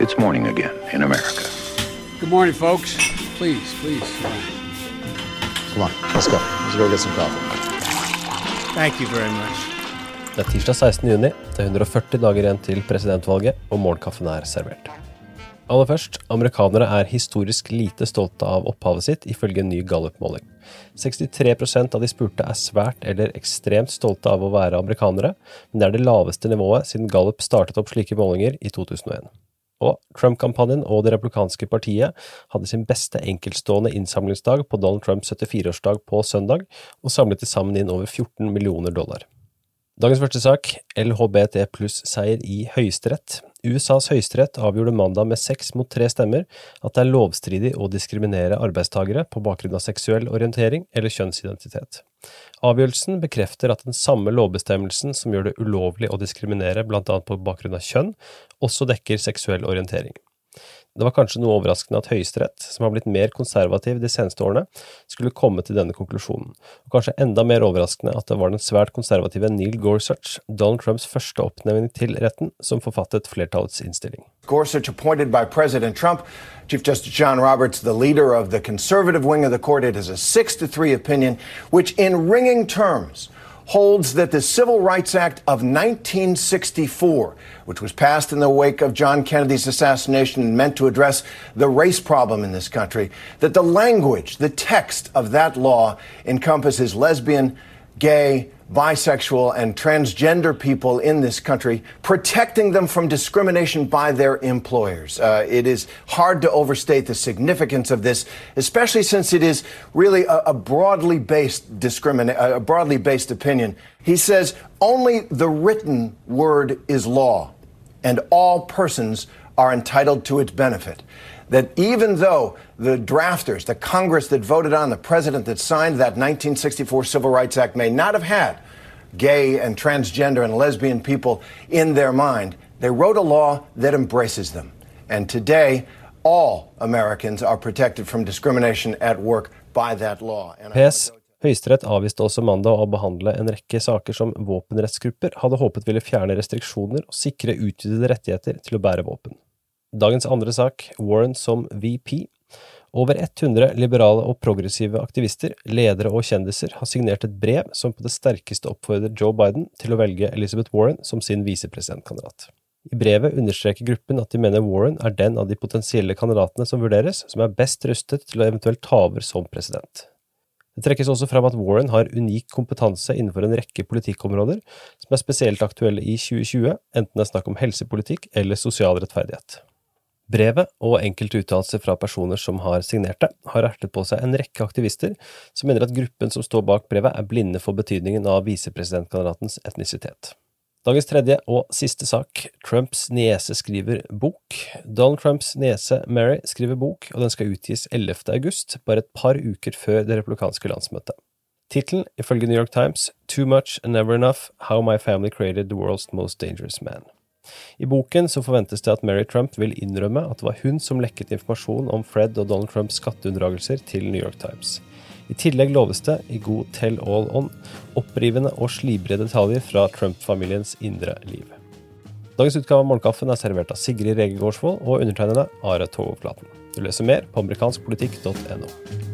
It's morning again in America. Good morning, folks. Please, please. Come on, let's go. Let's go get some coffee. Thank you very much. Det er tirsdag 16. juni. Det er 140 dager igjen til presidentvalget, og morgenkaffen er servert. Aller først, amerikanere er historisk lite stolte av opphavet sitt, ifølge en ny Gallup-måling. 63 av de spurte er svært eller ekstremt stolte av å være amerikanere, men det er det laveste nivået siden Gallup startet opp slike målinger i 2001. Og Trump-kampanjen og Det republikanske partiet hadde sin beste enkeltstående innsamlingsdag på Donald Trumps 74-årsdag på søndag, og samlet til sammen inn over 14 millioner dollar. Dagens første sak, LHBT pluss-seier i Høyesterett. USAs høyesterett avgjorde mandag med seks mot tre stemmer at det er lovstridig å diskriminere arbeidstagere på bakgrunn av seksuell orientering eller kjønnsidentitet. Avgjørelsen bekrefter at den samme lovbestemmelsen som gjør det ulovlig å diskriminere annet på bakgrunn av kjønn, også dekker seksuell orientering. Det var kanskje noe overraskende at Høyesterett, som har blitt mer konservativ de seneste årene, skulle komme til denne konklusjonen, og kanskje enda mer overraskende at det var den svært konservative Neil Gorsuch, Donald Trumps første oppnevning til retten, som forfattet flertallets innstilling. Gorsuch appointed by President Trump. Chief Justice John Roberts, the leader of the conservative wing of the court, it is a six to three opinion, which in ringing terms holds that the Civil Rights Act of 1964, which was passed in the wake of John Kennedy's assassination and meant to address the race problem in this country, that the language, the text of that law encompasses lesbian, gay, bisexual, and transgender people in this country, protecting them from discrimination by their employers. Uh, it is hard to overstate the significance of this, especially since it is really a, a broadly based discrimin- a broadly based opinion. He says only the written word is law, and all persons are entitled to its benefit that even though the drafters, the Congress that voted on, the president that signed that 1964 Civil Rights Act may not have had gay and transgender and lesbian people in their mind, they wrote a law that embraces them. And today, all Americans are protected from discrimination at work by that law. PS. Høyesterett avviste også mandag å behandle en rekke saker som våpenrettsgrupper hadde håpet ville fjerne restriksjoner og sikre utvidede rettigheter til å bære våpen. Dagens andre sak, Warren som VP. Over 100 liberale og progressive aktivister, ledere og kjendiser har signert et brev som på det sterkeste oppfordrer Joe Biden til å velge Elizabeth Warren som sin visepresidentkandidat. I brevet understreker gruppen at de mener Warren er den av de potensielle kandidatene som vurderes, som er best rustet til å eventuelt ta over som president. Det trekkes også fram at Warren har unik kompetanse innenfor en rekke politikkområder som er spesielt aktuelle i 2020, enten det er snakk om helsepolitikk eller sosial rettferdighet. Brevet og enkelte uttalelser fra personer som har signert det, har ertet på seg en rekke aktivister som mener at gruppen som står bak brevet er blinde for betydningen av visepresidentkandidatens etnisitet. Dagens tredje og siste sak, Trumps niese skriver bok. Donald Trumps niese Mary skriver bok, og den skal utgis 11. august, bare et par uker før det republikanske landsmøtet. Tittelen, ifølge New York Times, Too Much and Never Enough – How My Family Created the World's Most Dangerous Man. I boken så forventes det at Mary Trump vil innrømme at det var hun som lekket informasjon om Fred og Donald Trumps skatteunndragelser til New York Times. I tillegg loves det, i god tell all on, opprivende og slibrige detaljer fra Trump-familiens indre liv. Dagens utgave av Morgenkaffen er servert av Sigrid Rege Gårdsvold og undertegnede Are Togoflaten. Du leser mer på amerikanskpolitikk.no.